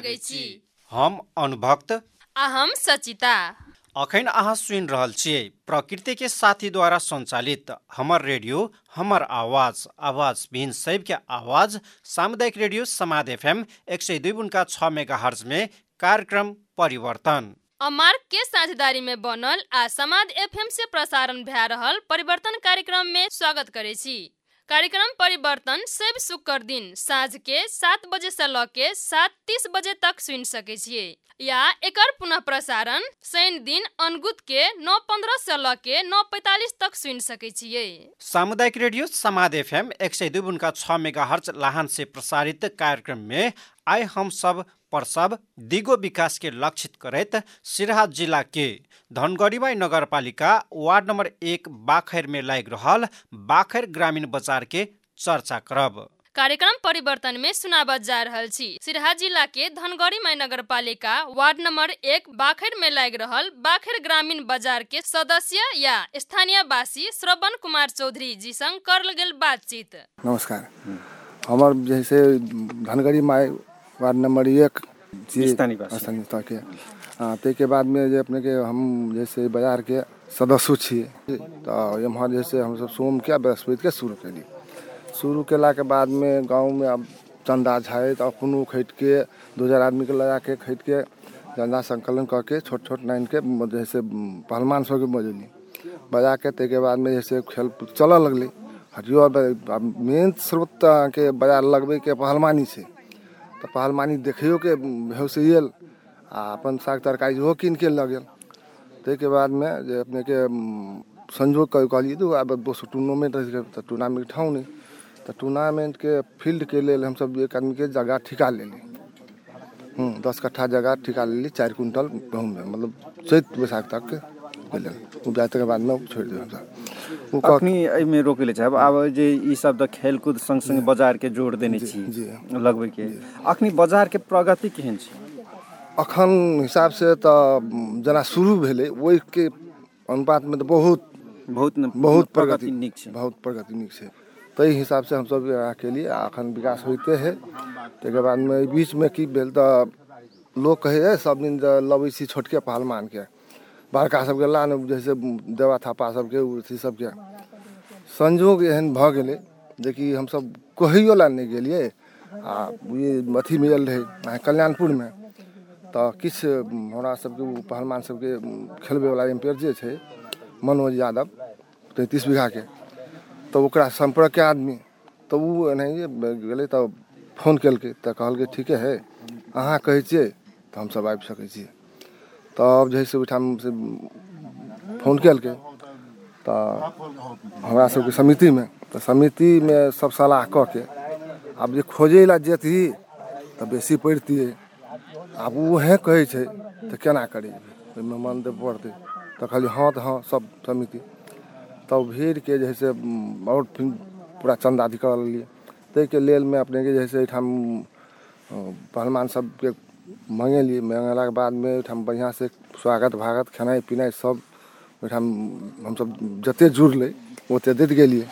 लागै छी हम अनुभक्त। आ हम सचिता। अखन अहाँ सुनि रहल छियै प्रकृति के साथी द्वारा संचालित हमर रेडियो हमर आवाज आवाज विहीन सबके आवाज सामुदायिक रेडियो समाद एफएम एक सय दुई उनका छ मेगा हर्ज में कार्यक्रम परिवर्तन। अमार्क के साझेदारी में बनल आ समाद एफएम से प्रसारण भए रहल परिवर्तन कार्यक्रम में स्वागत करे छी। कार्यक्रम परिवर्तन सब शुक्र दिन साँझ के सात बजे से ल के सात तीस बजे तक सुनि सके छियै या एकर पुनः प्रसारण शनि दिन अनगुत के नौ पंद्रह से ल के नौ पैतालीस तक सुनि सके छियै सामुदायिक रेडियो समाद एफएम एक सय दुई उनका छ मेगा हर्ज लाहन से प्रसारित कार्यक्रम में आइ हम सब प्रसव दिगो विकास के लक्षित करैत सिराहा जिला के धनगढ़ीबाई नगरपालिका वार्ड नंबर एक बाखैर में लागि रहल बाखैर ग्रामीण बाजार के चर्चा करब। कार्यक्रम परिवर्तन में सुनाबत जा रहल छी। सिरहा जिला के धनगढ़ी माई नगर पालिका वार्ड नंबर एक बाखर में लागि रहल बाखर ग्रामीण बाजार के सदस्य या स्थानीय वासी श्रवण कुमार चौधरी जी संग करल गेल बातचीत। नमस्कार। हमर जैसे धनगढ़ी माई वार्ड नंबर एक के हाँ ताहिके बादमे जे अपने के हम जैसे बाज़ार के सदस्य छियै तऽ एम्हर जैसे हमसब सोम के बृहस्पति के शुरू केली। शुरू केला के बाद में गाँव में अब चंदा झाड़ि तऽ अपनो खैट के दू हज़ार आदमी के लगा के खैट के चंदा संकलन करके छोट छोट नाइन के जैसे पहलवान सबके बजेली। बजा के ताहिके बाद में जैसे खेल चलऽ लगलै। हटियो मेन स्रोत अहाँके बाज़ार लगबै के पहलवानी छै। तऽ पहलवानी देखियो के आयल आ अपन साग तरकारी सेहो कीन के लऽ गेल। ताहिके बादमे जे अपनेके संजोग कऽ कहलियै दू आब दोसर टूर्नामेंट रहै छै, तऽ टूर्नामेंट ठाउँ नहि तऽ टूर्नामेंटके फील्डके लेल हमसब एक आदमीके जगह ठिका लेली हूँ, दस कट्ठा जगह ठिका लेली चारि क्विंटल गहूँममे मतलब चैत बैसाख तक लेल उपजा तकर बादमे छोड़ि देब ओ कह अखनी एहिमे रोकै ले चाहब आब जे ई सब तऽ खेलकूद संग संग बाज़ार जोड़ देने छी जी। लगबै के। अखनी प्रगति केहन छै? अखन हिसाब से तऽ जेना शुरू भेलै ओहिके अनुपातमे तऽ बहुत बहुत बहुत प्रगति नीक छै। बहुत प्रगति नीक छै। ताहि हिसाब से हमसब यहाँ केलिए आ अखन विकास होइते है। ताहिके बादमे एहि बीचमे की भेल तऽ लोक कहै है सब दिन लबै छी छोटके पहलवानके बड़का सबके ला ने जैसे देवा थापा सबके अथी सबके। संजोग एहन भऽ गेलै जेकि हमसब कहैयो ला नहि गेलियै। आ ई अथी मिलल रहै, अहाँ कल्याणपुरमे। तऽ किछु हमरा सबके ओ पहलवान खेलबैवला एम्पायर जे छै, मनोज यादव, तैंतीस बीघाके, तऽ ओकरा सम्पर्क के आदमी। तऽ ओ एनाहिए गेलै, तऽ फ़ोन केलकै, तऽ कहलकै, ठीके है, अहाँ कहै छियै? तऽ हमसब आबि सकै छियै। तब जे है से ओहिठाम से फ़ोन केलकै तऽ हमरा सबके समितिमे तऽ समितिमे सब सलाह कऽ के, आब जे खोजै लए जेतही, तऽ बेसी पड़ितियै आब उहे कहै छै, तऽ केना करी? ओहिमे मन देबऽ पड़तै। तऽ कहलियै, हँ, तऽ हँ, सब समिति। तब भीड़के जे है से और फिर पूरा चंदा अथी करऽ लगलियै ताहिके लेल में अपने के जे है से एहिठाम पहलवान सबके मंगेलियै मंगेलाके बादमे ओहिठाम बढ़िआँ से स्वागत भागत खेनाइ पिनाइ सब ओहिठाम हमसब जते जुड़लै ओते दैत गेलियै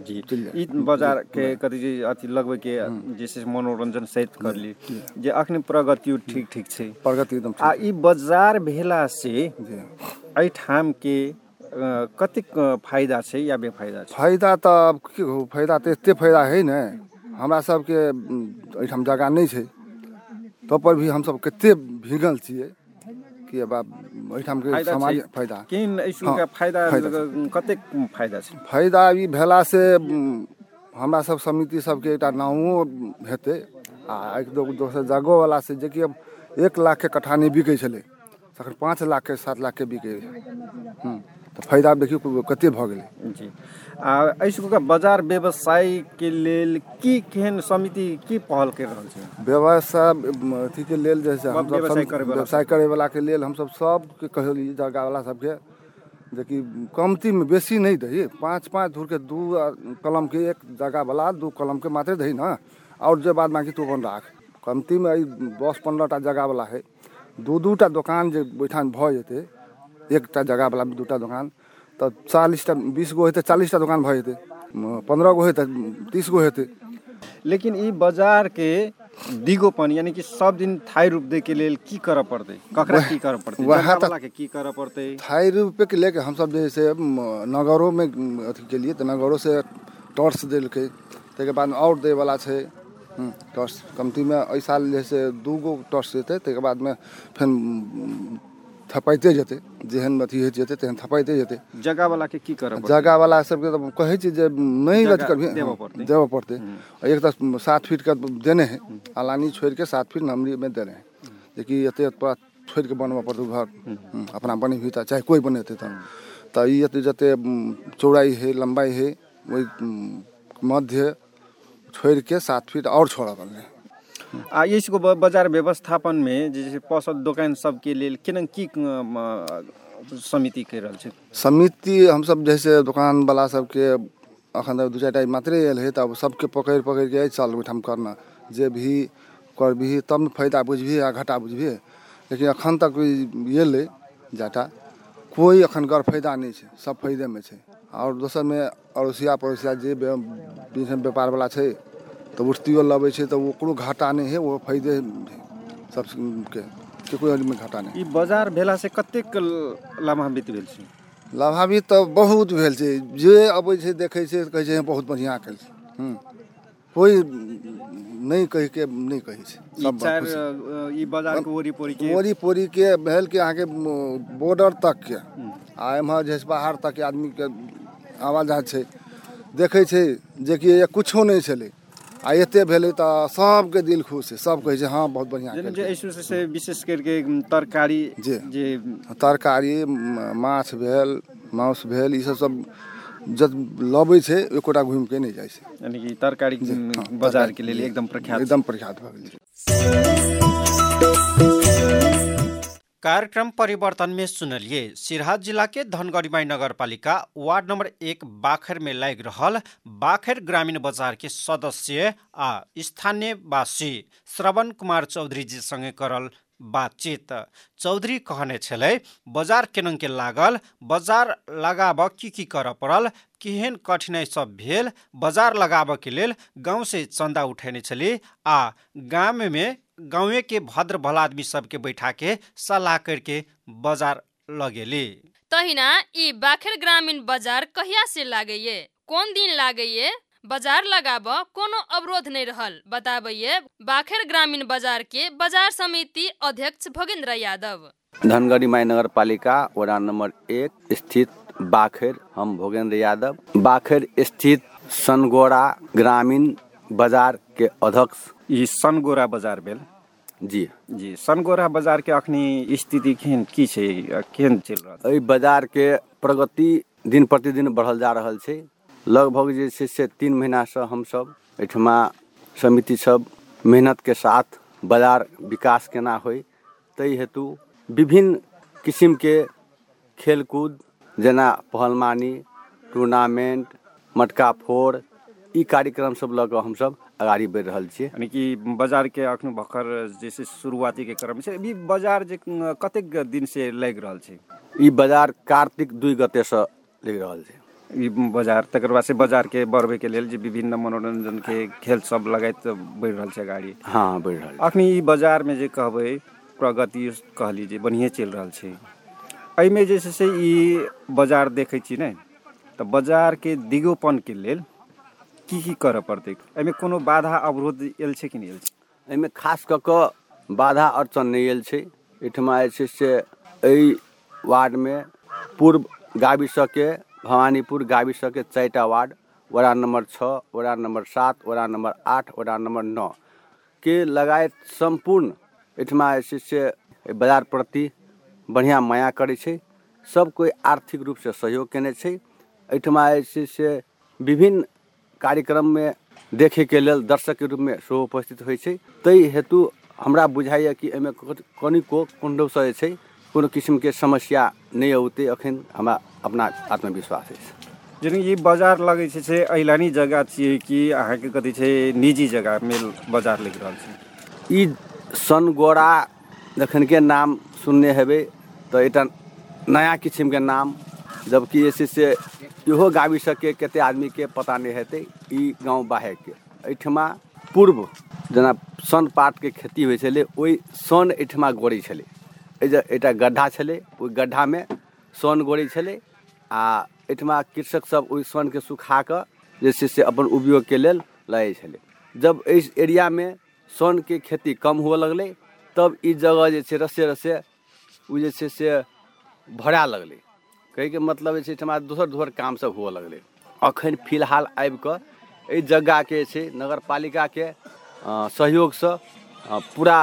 जी ई बाजार के कथी छै अथी लगबै के जे छै से मनोरंजन सहित करली जे अखनी प्रगति ठीक ठीक छै। प्रगति एकदम आ ई बाजार भेला से जी। एहिठाम के अ, कतेक फायदा छै या बेफायदा छै? फायदा तऽ आब की कहू फायदा तऽ एते फायदा है ने हमरा सबके एहिठाम जगह नहि छै। तपाईँ भी हमसब कते भिगल छियै कि अब एहिठामके समाज फाइदा फायदा कतेक फायदा छै? फायदा ई भेलासँ हमरा सब समिति सभके एकटा नामो हेतै आ एक दोसर जगहवला से जेकि अब एक लाखके के नहि बिकै छलै। तखन पाँच लाख के सात लाख के बिकै हूँ तऽ फ़ायदा देखियौ कते भऽ गेलै। जी। आ एहिसुका बाज़ार व्यवसाय के लेल की केहन समिति की पहल कर रहल छै? व्यवसाय अथीके लेल जे छै हमसब व्यवसाय करैवलाके लेल हमसब सबके कहली जगहवला सबके जेकि कमतीमे बेसी नहि दही पाँच पाँच धूरके दू कलमके एक जगहवला दू कलमके मात्रे दही ने आओर जे बाद बाकी तू अपन राख। कमतीमे ई दस पंद्रह टा जगहवला है। दू दू टा दोकान जे ओहिठाम भऽ जेतै एकटा जगहवला दू टा दोकान तऽ चालीस टा बीस गो हेतै चालीस टा दोकान भऽ जेतै। पंद्रह गो हेतै तीस गो हेतै। लेकिन ई बाज़ार के दिगोपन यानी कि सब दिन थाई रूप दे के लेल की करऽ पड़तै? ककरा की करऽ पड़तै? वएह वाला के की करऽ पड़तै? थाई रूपे के लेके हम सब जे से म, नगरों में म, अथी के लिए तो नगरों से टॉर्च देलकै ताहिके बाद और दे वाला छै। हम्म, टॉर्च कमती में एहि साल जे से दू गो टॉर्च देतै ताहिके बाद में फेर म, थपाइते जेतै जेहन अथी होइत जेतै तेहन थपाइते जेतै। जगह वाला के की करऽ पड़तै? जगह वाला सबके तो कहै छी जे नहीं अथी करबी देबऽ पड़तै। एक तो सात फीट का देने हैं अलानी छोड़ के सात फीट नमरी में देने हैं। जेकि पूरा छोड़ के बनबऽ पड़तै घर। हम्म, अपना बनी भी चाहे कोई बनेतै तऽ। तऽ ई एते जते हम्म, चौड़ाई है लंबाई है वही हम्म, मध्य छोड़ के सात फीट और छोड़ा पड़लै आ यसको बजार व्यवस्थापन में जे छै पसल दोकान सबके लेल केना की समिति कहि रहल छै? समिति हमसब जैसे दुकान वाला सबके अखन तक दू चारि टा मात्रे आयल है तब सबके पकड़ि पकड़ि के चल ओहिठाम करना। जे भी करबिही तब ने फ़ायदा बुझबिही आ घाटा बुझबिही। लेकिन अखन तक एलै जाटा कोई अखन गर फ़ायदा नहि छै सब फ़ायदे में छै। और दोसर में अड़ोसिया पड़ोसिया जे बे- बीच में व्यापार वाला छै तऽ उठतियो लबै छै तऽ ओकरो घाटा नहि है वो फ़ायदे सबके के कोई में घाटा नहि ई बाज़ार भेला से कतेक लाभान्वित भेल छै लाभान्वित तऽ बहुत भेल छै जे अबै छै देखै छै कहै छै बहुत बढ़िआँ कल छै हम्म। कोई नहि कहि के नहि कहै छै ई सब चारि खुशी। अ, ई बाज़ार के ओरी पोरी के ओरी पोरी के भेल कि अहाँके बॉर्डर तक के आ एम्हर जे बाहर तक के के आवाज़ छै। देखै छै जेकि ये कुछो नहि छलै। आ एते भेलै तऽ सबके दिल खुश छै। सब कहै छै हाँ बहुत बढ़िआँ जे से विशेष करके तरकारी जी। जे तरकारी माछ भेल माउस भेल ई सब सब जब लबै छै एकोटा घुमि के नहि जाइ छै। यानी कि तरकारी हाँ, बाज़ार के तरकारी लेल एकदम प्रख्यात। एकदम प्रख्यात भऽ गेल। छै कार्यक्रम परिवर्तन में सुनलिए सिरहा जिला के धनगढ़ीमाई नगर पालिका वार्ड नंबर एक बाखर में लाग रहल बाखर ग्रामीण बाजार के सदस्य आ स्थानीयवासी श्रवण कुमार चौधरी जी संगे करल बातचीत। चौधरी कहने छलै बजार केनंग के लागल बजार लगाब की की करऽ पड़ल? केहन कठिनाई सब भेल? बजार लगाबऽ के लेल गांव से चंदा उठेने छली आ गाम में गाँवे के भद्र भला आदमी सबके बैठा के सलाह करके बाजार लगेली। तहिना ई बाखेर ग्रामीण बाजार कहिया से लागैये? कोन दिन लागैये? बाजार लगाब कोनो अवरोध नहीं रहल। बताबैये बाखेर ग्रामीण बाजार के बाजार समिति अध्यक्ष भोगेंद्र यादव। धनगढ़ी माई नगर पालिका वार्ड नंबर एक स्थित बाखेर हम भोगेंद्र यादव। बाखेर स्थित सनगोड़ा ग्रामीण बाजार के अध्यक्ष। ई सनगोरा बाजार भेल? जी। जी सनगोरा बाजार के अखनी स्थिति केहन की छै केहन चलि रहल एहि बाजार के प्रगति दिन प्रतिदिन बढ़ल जा रहल छै। लगभग जे छै से तीन महीनासँ हमसभ एहिठमा समिति सब मेहनत के साथ बाजार विकास केना होय ताहि हेतु विभिन्न किसिम के खेलकूद जेना पहलमानी टूर्नामेंट मटका फोड़ ई कार्यक्रम सब लऽ कऽ हमसभ अगाड़ी बढ़ि रहल छियै। यानी कि बाजार के अखन भखर जे छै शुरुआती के क्रम छै अभी बाजार जे कतेक दिन से लागि रहल छै? ई बाजार कार्तिक दुई गतेसँ लागि रहल छै। ई बाजार तकर बाद से बाजार के बढ़बे के लेल जे विभिन्न मनोरंजन के खेल सब लगाइत बढ़ि रहल छै गाड़ी। हँ बढ़ि रहल अखनी ई बाजार में जे कहबै प्रगति कहली जे बढ़िए चलि रहल छै। एहिमे जे छै से ई बाजार देखै छी ने तऽ बाजार के दिगोपन के लेल की की करऽ पड़तै? एहिमे कोनो बाधा अवरोध आयल छै कि नहि आयल छै? एहिमे खास कऽ कऽ बाधा अड़चन नहि आयल छै। एहिठमा जे छै से एहि वार्डमे पूर्व गाविसके भवानीपुर गाविसके चारिटा वार्ड वार्ड नंबर छओ वार्ड नंबर सात वार्ड नंबर आठ वार्ड नंबर नओ के लगायत सम्पूर्ण एहिठमा जे छै से एहि बाजार प्रति बढ़िआँ माया करै छै सब कोइ आर्थिक रूपसँ सहयोग केने छै। एहिठमा जे छै से विभिन्न कार्यक्रममे देखैके लेल दर्शकके रूपमे सेहो उपस्थित होइ छै। ताहि हेतु हमरा बुझाइए कि एहिमे कनिको कुण्डोसँ जे छै कोनो किसिमके समस्या नहि औतै एखन हमरा अपना आत्मविश्वास अछि। जेना ई बाजार लगै छै से एलानी जगह छियै कि अहाँके कथी छै निजी जगहमे बाजार लागि रहल छै? ई सनगोड़ा जखनके नाम सुनने हेबै तऽ एकटा नया किसिमके नाम जबकि जे छै से इहो गावी सके कते आदमीके पता नहि हेतै ई गाँव बाहेके एहिठमा पूर्व जेना सन पाटके खेती होइ छलै ओहि सन एहिठमा गोड़ै छलै। एकटा गड्ढा छलै ओहि गड्ढामे सन गोड़ै छलै, आ एहिठमा कृषकसभ ओहि सनके सुखा कऽ जे से अपन उपयोगके लेल जाइ छलै। जब एहि एरियामे सनके खेती कम हुअ लगलै, तब ई जगह जे छै रसे रसे ओ जे छै से भरा लगलै। कहैके मतलब जे छै एहिठमा दोसर दोसर कामसभ हुअ लगलै। अखन फ़िलहाल आबि कऽ एहि जगहके जे छै नगर पालिकाके सहयोगसँ पूरा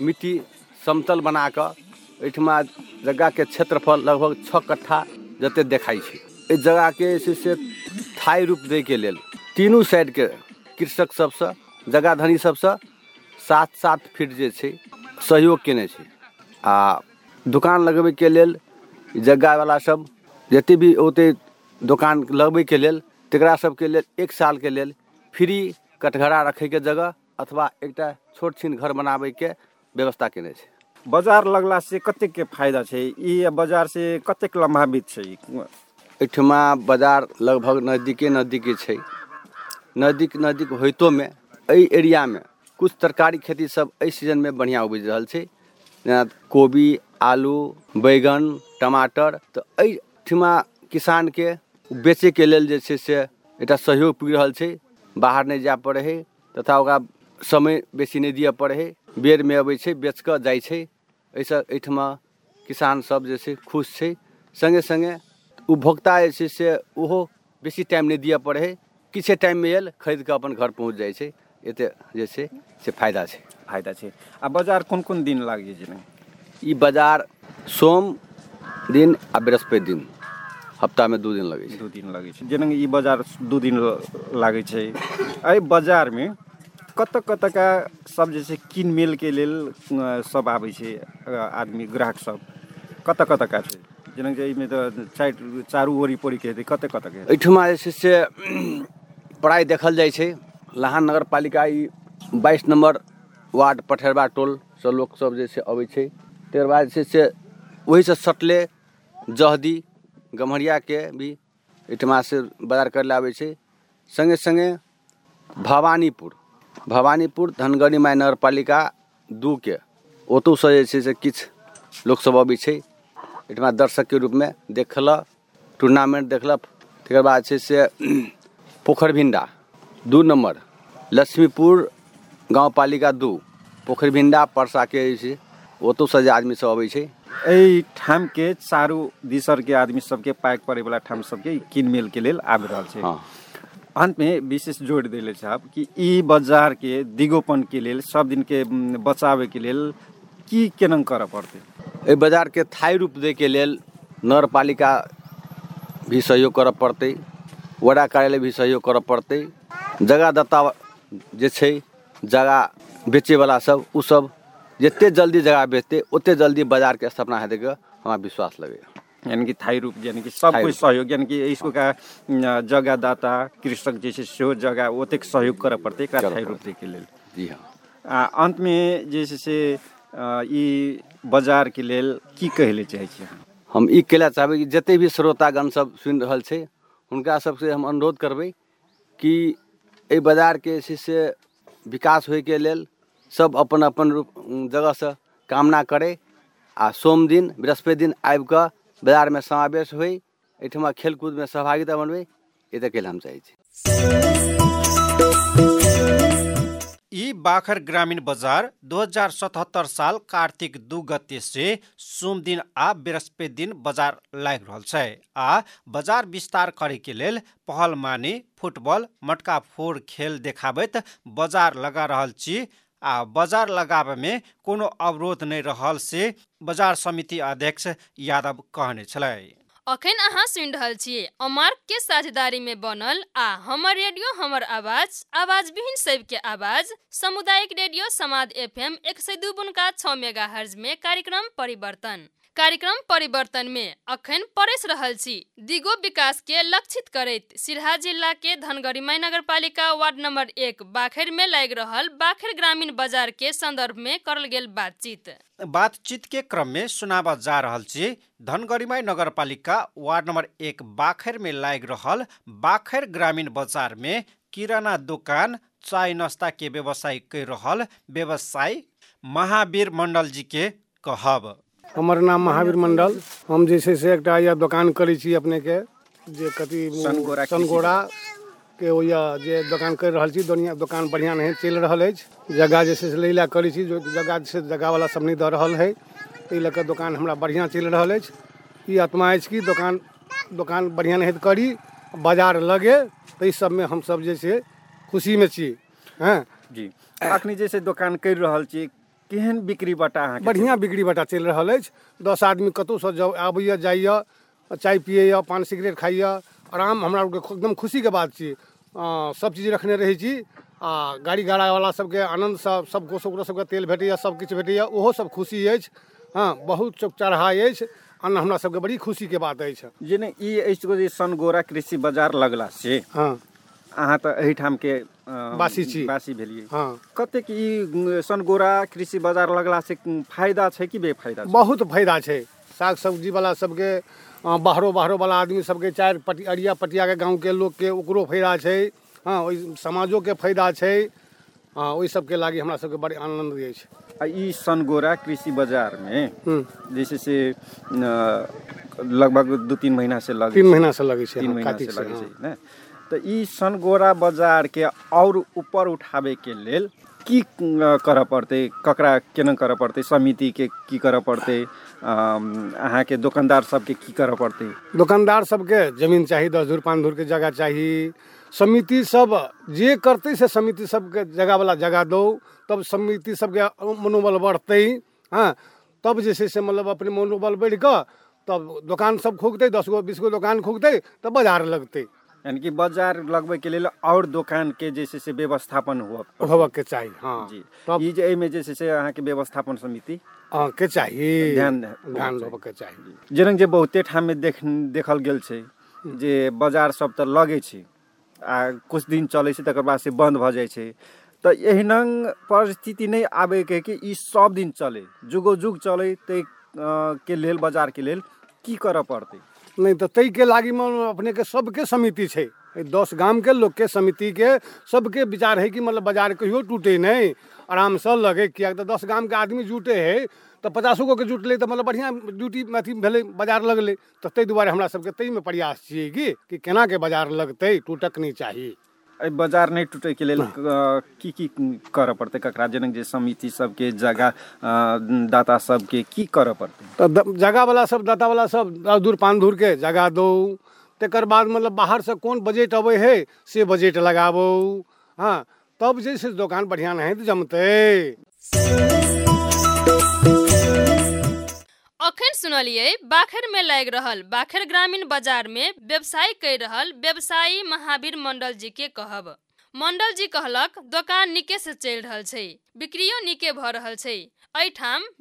मिट्टी समतल बना कऽ एहिठमा जगहके क्षेत्रफल लगभग छओ कट्ठा जतेक देखाइ छै। एहि जगहके जे छै से थाई रूप दैके लेल तीनू साइडके कृषक सबसँ जगह धनी सबसँ सात सात फीट जे छै, सहयोग केने छै। आ दुकान लगबैके लेल जगहवला सब जतेक भी ओते दोकान लगबैके लेल, तकरा सबके लेल एक सालके लेल फ्री कटघरा रखैके जगह अथवा एकटा छोट छिन घर बनाबैके व्यवस्था केने छै। बाजार लगला से कतेक के फायदा छै? ई बाजार से कतेक लाभान्वित छै? ई? एहिठमा बाजार लगभग नजदीके नजदीके छै। नजदीक नजदीक होइतोमे एहि एरियामे किछु तरकारी खेती सब एहि सीजनमे बढ़िआँ उपजि रहल छै। जेना कोबी आलू बैगन टमाटर तऽ एहिठमा किसानके बेचैके लेल जे छै से एकटा सहयोग पुगि रहल छै। बाहर नहि जाय पड़ै तथा ओकरा समय बेसी नहि दिअ पड़ै हइ। बेरमे अबै छै बेच कऽ जाइ छै। एहिसँ एहिठमा किसान सब जे छै खुश छै सङ्गे सङ्गे उपभोक्ता जे छै से ओहो बेसी टाइम नहि दिअ पड़ै हइ किछे टाइममे आयल खरीद कऽ अपन घर पहुँच जाइ छै। एतेक जे छै से फायदा छै। फायदा छै। आ बाजार कोन कोन दिन लागे छै ई बाजार सोम दिन आ बृहस्पति दिन। हफ्तामे दू दिन लगै छै। दू दिन लगै छै। जेना ई बाजार दू दिन लागै छै। एहि बाजारमे कतऽ कतऽ का सब जे छै किन मेलके लेल सब आबै छै आदमी ग्राहक सब? कतऽ कतऽ का छै? जेना कि एहिमे तऽ चारि चारू ओरी पोरीके हेतै कतऽ कतऽ के हेतै एहिठमा जे छै से प्राय देखल जाइ छै लहान नगर पालिका ई बाईस नम्बर वार्ड पठेरबा टोलसँ लोकसभ जे छै अबै छै। तकर बाद जे छै से ओहिसँ सटले जहदी गम्हरियाके भी एहिठमा से बाजार करै लए आबै छै। सङ्गे सङ्गे भवानीपुर भवानीपुर धनगढ़ी माय नगर पालिका दूके। ओतहुसँ जे छै से किछु लोकसभ अबै छै एहिठमा दर्शकके रूपमे देखलक टूर्नामेंट देखलक। तकर बाद छै से पोखरभिंडा दू नम्बर लक्ष्मीपुर गाँव पालिका दू पोखरभिंडा परसाके जे छै ओतहुसँ जे आदमी सब अबै छै। एहि ठामके चारू दिसरके आदमी सबके पाइक पड़ैवला ठाम सबके किनमेलके लेल आबि रहल छै। हाँ अंतमे विशेष जोड़ देले साहब कि ई बाजारके दिगोपनके लेल सब दिनके उम, बचाबैके लेल की केना करऽ पड़तै एहि बाजारके थाई रूप दैके लेल नगर पालिका भी सहयोग करऽ पड़तै वडा कार्यालय भी सहयोग करऽ पड़तै जगह दत्ता जे छै जगह बेचैवला सब उ सब जतेक जल्दी जगह बेचतै ओतेक जल्दी बाजारके स्थापना हेतैके हमरा विश्वास लगैए। यानी कि थाई रूप यानी कि सब रूप। सहयोग यानी कि इसको का अ, जगह दाता कृषक जे छै सेहो जगह ओतेक सहयोग करऽ पड़तै एकरा थाई रूप पड़तै। दैके लेल जी हाँ आ अंतमे जे छै से ई बाजारके लेल की कहै लए चाहै छी हम ई कहला चाहबै कि जतेक भी श्रोतागण सब सुनि रहल छै हुनका सबसे हम अनुरोध करबै कि एहि बाजारके जे छै से विकास होइके लेल सब अपन अपन रूप जगहसँ कामना करै आ सोम दिन बृहस्पति दिन आबि कऽ बाजारमे समावेश होइ एहिठमा खेलकूदमे सहभागिता बनबै एतेक लेल हम चाहै छी। ई बाखर ग्रामीण बजार 2077 साल कार्तिक दू गते से सोम दिन आ बृहस्पति दिन बजार लागि रहल छै आ बजार विस्तार करे के लेल पहल मानी फुटबॉल मटका फोड़ खेल देखाबैत बजार लगा रहल छी। आ बजार लगाबे में कोनो अवरोध नहीं रहल से बजार समिति अध्यक्ष यादव कहने छलै। अखन अहाँ सुनि रहल छियै अमार्क के साझेदारी में बनल आ हमर रेडियो हमर आवाज आवाज विहीन सबके आवाज सामुदायिक रेडियो समाद एफएम एक सौ दू बुनका छः मेगा हर्ज में कार्यक्रम परिवर्तन। कार्यक्रम परिवर्तन में अखन परस रहल छी। दिगो विकास के लक्षित करैत सिरहा जिला के धनगढ़ी नगर पालिका वार्ड नंबर एक बाखर में लागि रहल बाखर ग्रामीण बाजार के संदर्भ में करल गेल बातचीत। बातचीत के क्रम में सुनावा जा रहल छी धनगढ़ीमाई नगरपालिका वार्ड नंबर एक बाखर में लागि रहल बाखर ग्रामीण बाजार में किराना दुकान चाय नाश्ता के व्यवसाय कर रहल व्यवसायी महावीर मंडल जी के कहब। हमर नाम महावीर मंडल। हम जे छै से एकटा या दोकान करै छी अपने के जे कथी सनगोरा कृषि सनगोरा के ओया जे दोकान कर रहल छी दुनिया दोकान बढ़िया नहीं चलि रहल अछि। जगह जे छै से लैला करै छी जो जगह जे छै जगह वाला सब नहीं दऽ रहल है ताहि लऽ कऽ दोकान हमरा बढ़िया चलि रहल अछि। ई आत्मा अछि कि दोकान दोकान बढ़िया नहीं करी बाज़ार लगे ताहि सबमे हमसब जे छै खुशीमे छी। हँ? जी। अखनी जे छै दोकान कर रहल छी केहन बिक्री बटा अहाँके बढ़िया बिक्री बटा चलि रहल अछि। दस आदमी कतहुसँ जाउ आबैए जाइए चाय पियैए पान सिगरेट खाइए आराम हमरा आरके एकदम खुशीके बात छी। सब चीज़ रखने रहै छी आ गाड़ी घोड़ावला सबके आनन्दसँ सबको ओकरो सबके तेल भेटैए सब किछु भेटैए ओहो सब खुशी अछि। हँ बहुत चौक चढ़ाइ अछि अन्न हमरा सबके बड़ी खुशीके बात अछि। जेना ई अछि जे सनगोरा कृषि बाज़ार लगला से हँ। अहाँ तऽ एहिठाम के अ, वासी छी। वासी भेलियै। हँ। कतेक ई सनगोरा कृषि बाज़ार लगला से फ़ायदा छै कि बेफायदा बहुत फ़ायदा छै। साग सब्ज़ी वाला सबके बाहरो बाहरो वाला आदमी सबके चारि पटी अरिया पटियाके गाँवके लोकके ओकरो फ़ायदा छै। हँ ओहि समाजोके फ़ायदा छै। हँ ओहि सबके लागि हमरा सबके बड़ी आनंद अछि आ ई सनगोरा कृषि बाजारमे हम्म, जैसे से लगभग दू तीन महीना से लगे तीन। महीना से लगै छै तीन हाँ, महीना से से लगे छै हाँ। ने? तऽ ई सनगोरा बाज़ार के और ऊपर उठाबे के लेल की करऽ पड़तै ककरा केना करऽ पड़तै समिति के करऽ पड़तै अहाँके दोकानदार सबके की करऽ पड़तै दुकानदार सबके ज़मीन चाही, दस धूर, पाँच धूर के जगह चाही। समिति सब जे करतै से समिति सबके जगह वाला जगह दो। तब समिति सबके मनोबल बढ़तै। हाँ तब जे छै से मतलब अपने मनोबल बढ़ि कऽ तब दोकान सब खुगतै, दस गो, बीस गो दोकान खुगतै, तब बाज़ार लगतै। यानी कि बाज़ार लगबै के लेल और दोकान के जे छै से व्यवस्थापन हुअ होबक के चाही हाँ। जी। ई जे एहिमे जे छै से अहाँके व्यवस्थापन समिति हाँ, के चाही। ध्यान ध्यान के चाही। जेना जे बहुते ठाम में देख देखल गेल छै जे बाज़ार सब तऽ लगे छै आ कुछ दिन चलै छै तकर बाद से बंद भऽ जाइ छै। तऽ एहन परिस्थिति नहि आबे के कि ई सब दिन चले। जुगो जुग चले ते के लेल बाज़ार के लेल की करऽ पड़तै? नहीं तो तई के लागी में अपने के सबके समिति है दस गाम के लोग के समिति के सबके विचार है कि मतलब बाज़ार कहियो टूटे नहीं। आराम से लगे, किया तो दस गाम के आदमी जुटे है तो पचासो गो के जुटले तो मतलब बढ़िया ड्यूटी अथी भले, बाज़ार लगले। तो ते दुआरे हमरा सबके तई में प्रयास छे कि केना के बाज़ार लगते, टूटक नहीं चाही। एहि बाज़ार नहीं टूटे के लिए अ, की की करऽ पड़तै? ककरा जनक जे समिति सबके जगह दाता सबके की करऽ पड़तै? तो जगह वाला सब दाता वाला सब दूर पान दूर के जगह दो। तकर बाद मतलब बाहर से कौन बजट अबै है से बजट लगाबो। हाँ तब जे छै से दोकान बढ़िया नहीं तो जमतै। अखन सुनलिए बाखर में लागि रहल बाखर ग्रामीण बाजार में व्यवसाय कर रहल व्यवसायी महावीर मंडल जी के कहब। मंडल जी कहलक दोकान नीके से चलि रहल छै बिक्रियो नीके भऽ रहल छै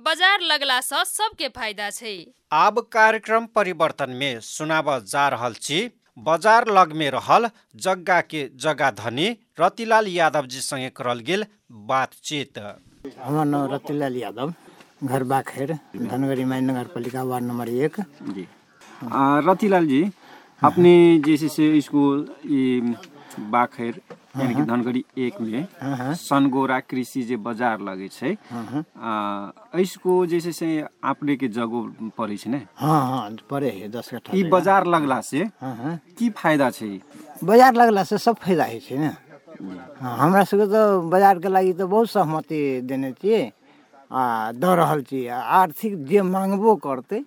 बाजार लगला सँ सबके फायदा छै। आब कार्यक्रम परिवर्तन में सुनाब जा रहल छी बाजार लग में रहल जग्गा के जगह धनी रतिलाल यादव जी संगे करल गेल बातचीत। हमार नाम रतिलाल यादव। घर बाखेर धनगढ़ी माई नगर पालिका वार्ड नंबर एक। जी। आ, रतिलाल जी अपने जैसे से इसको ये बाखैर यानी कि धनगढ़ी एक में सनगोरा कृषि जे बाजार लगे छै। आ, इसको जैसे से अपने के जगह पड़े छै ने? हाँ हाँ पड़े है दस कट्ठा ई। बाजार लगला से हाँ हाँ की फायदा छै? बाजार लगला से सब फायदा होइ छै ने। हाँ हमरा सबके तो बाजार के लागि तो बहुत सहमति देने छियै। आ दऽ रहल छी। आ आर्थिक जे मांगबो करतै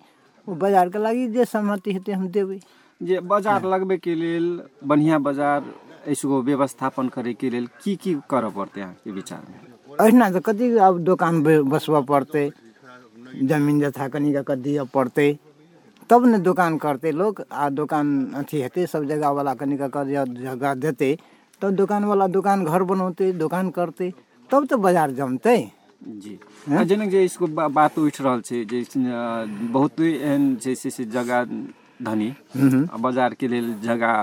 ओ बाज़ार के लागि जे सहमति हेतै हम देबै। जे बाज़ार लगबे के लेल बढ़िया बाज़ार इसको व्यवस्थापन करे के लेल की की करऽ पड़तै अहाँके विचार में अहिना तऽ कथी आब दोकान बसबऽ पड़तै ज़मीन जथा कनिका कऽ दिअ पड़तै। तब ने दोकान करतै लोक आ दोकान अथी हेतै सब जगह वाला कनिका कऽ जगह देतै तब दोकान वाला दोकान घर बनौतै दोकान करतै तब तऽ बाज़ार जमतै। जी। आ जेना जे इसको बा, बात उठि रहल छै जे बहुत एहन जे छै से जगह धनी। आ बाज़ार के लेल जगह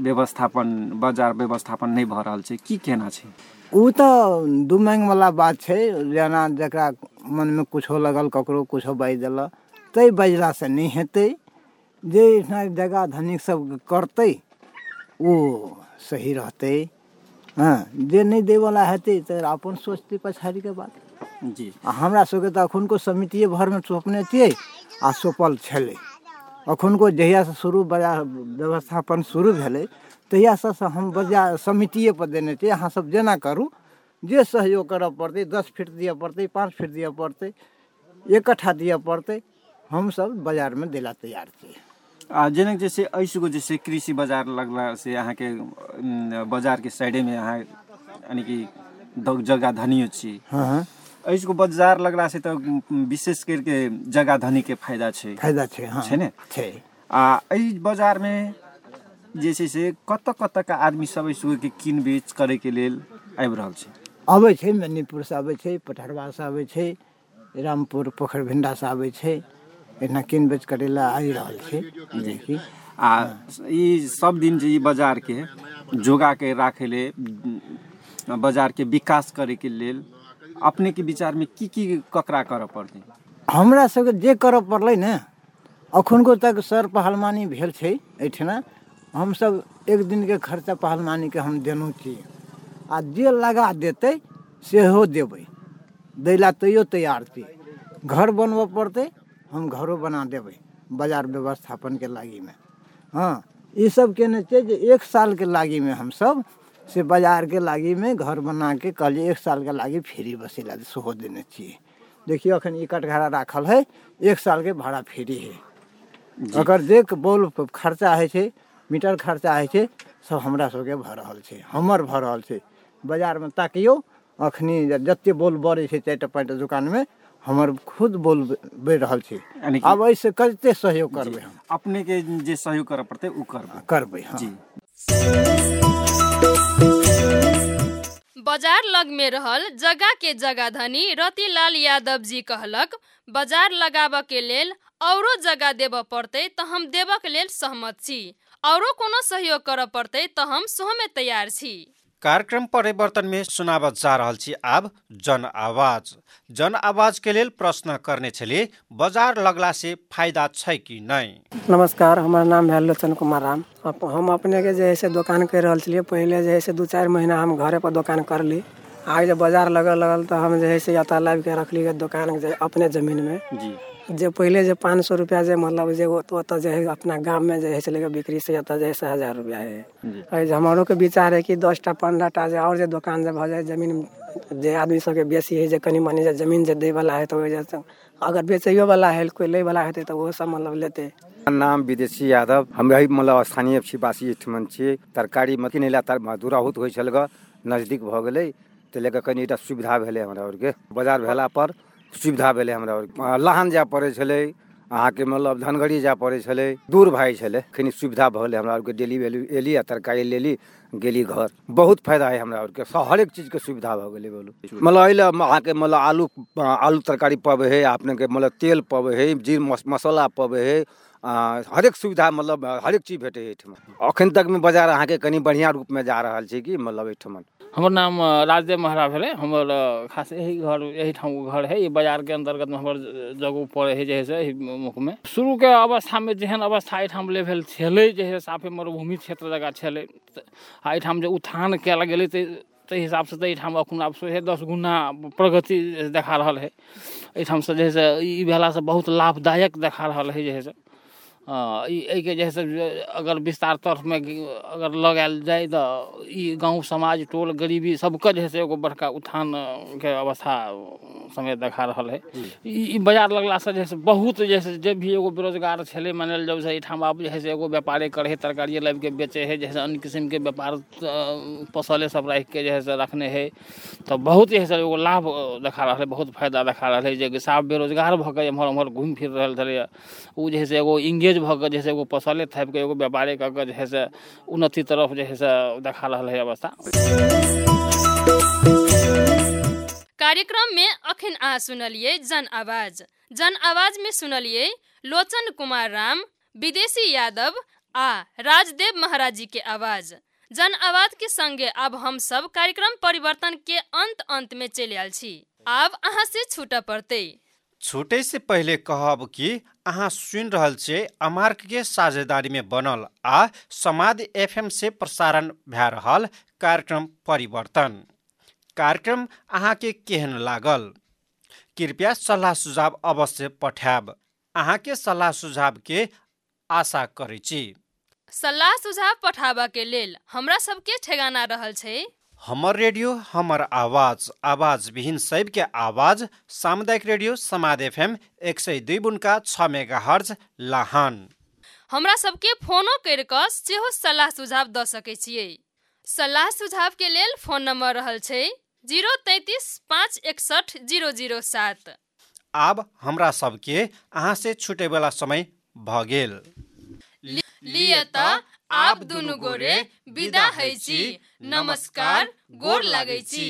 व्यवस्थापन बाज़ार व्यवस्थापन नहि भऽ रहल छै। की कहना छै? उ तऽ दू मांग वाला बात छै जेना जकरा मनमे कुछो लगल ककरो कुछो बाजि देलक ताहि बजला से नहि हेतै। जे एहिठाम जगह धनिक सब करतै ओ सही रहतै। हाँ जे नहीं देवला हेतै तऽ अपन सोचतै पछाड़ीके बात। जी। आ हमरा सबके तऽ अखुनको समितिए भरमे सोपने छियै आ सोपल छलै। अखुनको जहियासँ शुरू बाजार व्यवस्थापन शुरू भेलै तहियासँ से हम बाजार समितिए पर देने छियै अहाँ सब जेना करू जे सहयोग करऽ पड़तै दस फीट दिअ पड़तै पाँच फीट दिअ पड़तै एक कट्ठा दिअ पड़तै हमसब बाजारमे देला तैयार छियै। आ जेना जैसे ऐसको जैसे कृषि बाजार लगला से अहाँके उम, बाजार के साइडे में अहाँ यानी कि द- जगह धनियो छी। हाँ। ऐसको बाज़ार लगला से उम, विशेष करके जगह धनी के फ़ायदा छै। फ़ायदा छै हाँ। छै ने? छै। आ एहि बाजारमे जे छै से कतऽ कतऽका आदमी सब ऐसको के किन बेच करैके लेल आबि रहल छै? अबै छै मेदनीपुरसँ अबै छै पठरवासँ अबै छै रामपुर पोखरि भिंडासँ अबै छै एहिना किन बेच करै लए आबि रहल छै देखी आ ई सब दिन जे ई बाज़ार के जोगा के राखे ले बाज़ार के विकास करे के लेल अपने के विचार में की की ककरा करऽ पड़तै? हमरा सबके जे करऽ पड़लै ने, अखुनको तक सर पहलवानी भेल छै एहिठिना। हमसब एक दिनके खर्चा पहलवानीके हम देलहुँ छी। आ जे लगा देतै, सेहो देबै। दै ला तैयो तैयार छी। घर बनबऽ पड़तै, हम घरो बना देबै, बाज़ार व्यवस्थापन के व्यवस्थापनके लागिमे। हाँ ई सब केने छै जे एक सालके लागिमे हमसब से बाजारके में घर बना के कहलिए एक साल के लागी फ्री बसेला सेहो देने छियै देखियो अखन ई कटघरा राखल है एक साल के भाड़ा फ्री है। अगर जे बॉल खर्चा छै मीटर खर्चा छै सब हमरा सबके भऽ रहल छै हमर भऽ रहल छै। बाजारमे ताकियौ अखनी जते बॉल बढ़ै छै चारिटा पाँचटा दुकानमे हमर खुद बॉल बढ़ि रहल छै। कि- आब एहिसे कते सहयोग करबै हम। अपने के जे सहयोग करऽ पड़तै उ करबै। करबै हाँ। जी। बाजार लग में रहल जगह के जगह धनी रतिलाल यादव जी कहलक बाजार लगाबऽ के लेल औरो जगह देबऽ पड़तै तऽ हम देबऽ के लेल सहमत छी औरो कोनो सहयोग करऽ पड़तै तऽ हम सोहमे तैयार छी। कार्यक्रम परिवर्तन में सुनावत जा रहल छी आब जन आवाज। जन आवाज के लेल प्रश्न करने छलिए बाजार लगला से फायदा छै कि नहीं नमस्कार हमर नाम भेल लोचन कुमार राम। हम अपने के जे है दोकान कर रहल छलिए पहले जे है से दू चारि महीना हम घरे पर दोकान करली। आगे जब बाजार लगल लगल तो हम जे है से एतऽ लाबि के रखली दोकान अपने जमीन में जी। जे पहले जे पाँच सौ रुपया जे मतलब जे ओत- ओतऽ जे है अपना गाँव में जे है से लेके बिक्री से एतऽ जे है से हज़ार रुपया है एहि जे हमरो के विचार है कि दस टा पंद्रह टा जे और जे दोकान जे भऽ जाए ज़मीन जे आदमी सबके बेसी है जे कनी मनी जे ज़मीन जे दै वाला है तऽ ओहि जे अगर बेचैयो वाला है कोई लै वाला हेतै तऽ ओहो सब मतलब लेतै। नाम विदेशी यादव। हम यही मतलब स्थानीय छी वासी एहिठमन छियै तरकारी में किनै लए तर दूराहुत होइ छल ग नज़दीक भऽ गेलै तऽ लए कऽ कनि एकटा सुविधा भेलै हमरा आरके बाज़ार भेला पर सुविधा भेलै हमरा आर लहान जाय पड़ै छलै अहाँके मतलब धनगढ़ी जाय पड़ै छलै दूर भए छलै कनि सुविधा भऽ गेलै हमरा आरके डेली वैल्यू एली आ तरकारी लेली गेली घर। बहुत फ़ायदा है हमरा सब हरेक चीजके सुविधा भऽ गेलै बोलू। मतलब एहि लए अहाँके मतलब आलू आलू तरकारी पबै है अपनेके मतलब तेल पबै है जीर मस- मसाला पबै है आ, हरेक सुविधा मतलब हरेक चीज़ भेटै है एहिठमा। अखन तकमे बाज़ार अहाँके कनि बढ़िआँ रूपमे जा रहल छै कि मतलब एहिठमन? हमर नाम राजदेव महरा भेलै। हमर खास यही घर यही ठाम घर है। ई बाजार के अंतर्गत में हमर जगह पड़े है जे है से एही मुख में शुरू के अवस्था में जेहन अवस्था एहिठाम लेवल छलै जे है साफे मरुभूमि क्षेत्र जगह छलै आ एहिठाम जे उत्थान कयल गेलै तऽ ताहि हिसाबसँ तऽ एहिठाम एखन आब सोहे दस गुना प्रगति देखा रहल है। एहिठामसँ जे है से ई भेलासँ बहुत लाभदायक देखा रहल है जे है से एहिके जे है से अगर विस्तार तौरमे अगर लगायल जाय तऽ ई गाँव समाज टोल गरीबी सबके जे है से एगो बड़का उत्थान के अवस्था समय देखा रहल है। ई ई बाज़ार लगलासँ जे है से बहुत जे है से जे भी एगो बेरोजगार छलै मानल जाउ से एहिठाम आब जे है से एगो व्यापारे करे तरकारिए लाबि के बेचे है जे है से अन्य किस्मके व्यापार पसले सब राखि के जे है से रखने है तऽ बहुत जे है से एगो लाभ देखा रहल है बहुत फ़ायदा देखा रहल है जे साफ़ बेरोजगार भऽ के एम्हर उम्हर घुमि फिर रहल छलैए उ जे है से एगो इंगेज भऽ के जे एगो पसले थापि के एगो व्यापारे कऽ के जे है से उन्नति तरफ़ जे है देखा है अवस्था। कार्यक्रम में अखन अहाँ सुनलिए जन आवाज़। जन आवाज़ में सुनलिए लोचन कुमार राम, विदेशी यादव आ राजदेव महाराज जी के आवाज़। जन आवाज़ के संगे अब हम सब कार्यक्रम परिवर्तन के अंत अंत में चले आयल छी। आब अहाँ से छूटऽ पड़तै। छुटे से पहिले कहब कि अहाँ सुनि रहल छियै अमार्क के साझेदारी में बनल आ समाद एफएम से प्रसारण भए रहल कार्यक्रम परिवर्तन। कार्यक्रम अहाँके केहन लागल? कृपया सल्लाह सुझाव अवश्य पठायब। अहाँके सल्लाह सुझाव आशा करै छी। सलाह सुझाव पठाबा के लेल हमरा सबके ठेगाना रहल छै। हमर रेडियो हमर आवाज आवाज विहीन सबके आवाज सामुदायिक रेडियो समाद एफएम एक सय दुई बुनका छ मेगा हर्ज लाहान। हमरा सबके फोनो करि कऽ सेहो सलाह सुझाव दऽ सकै छियै। सलाह सुझाव के लेल फोन नंबर रहल छै जीरो तैतीस पाँच एकसठ जीरो जीरो सात। आब हमरा सबके अहाँ से छुटे वाला समय भ गेल। लिए त आप दुनु गोरे विदा है छी नमस्कार गोर लागै छी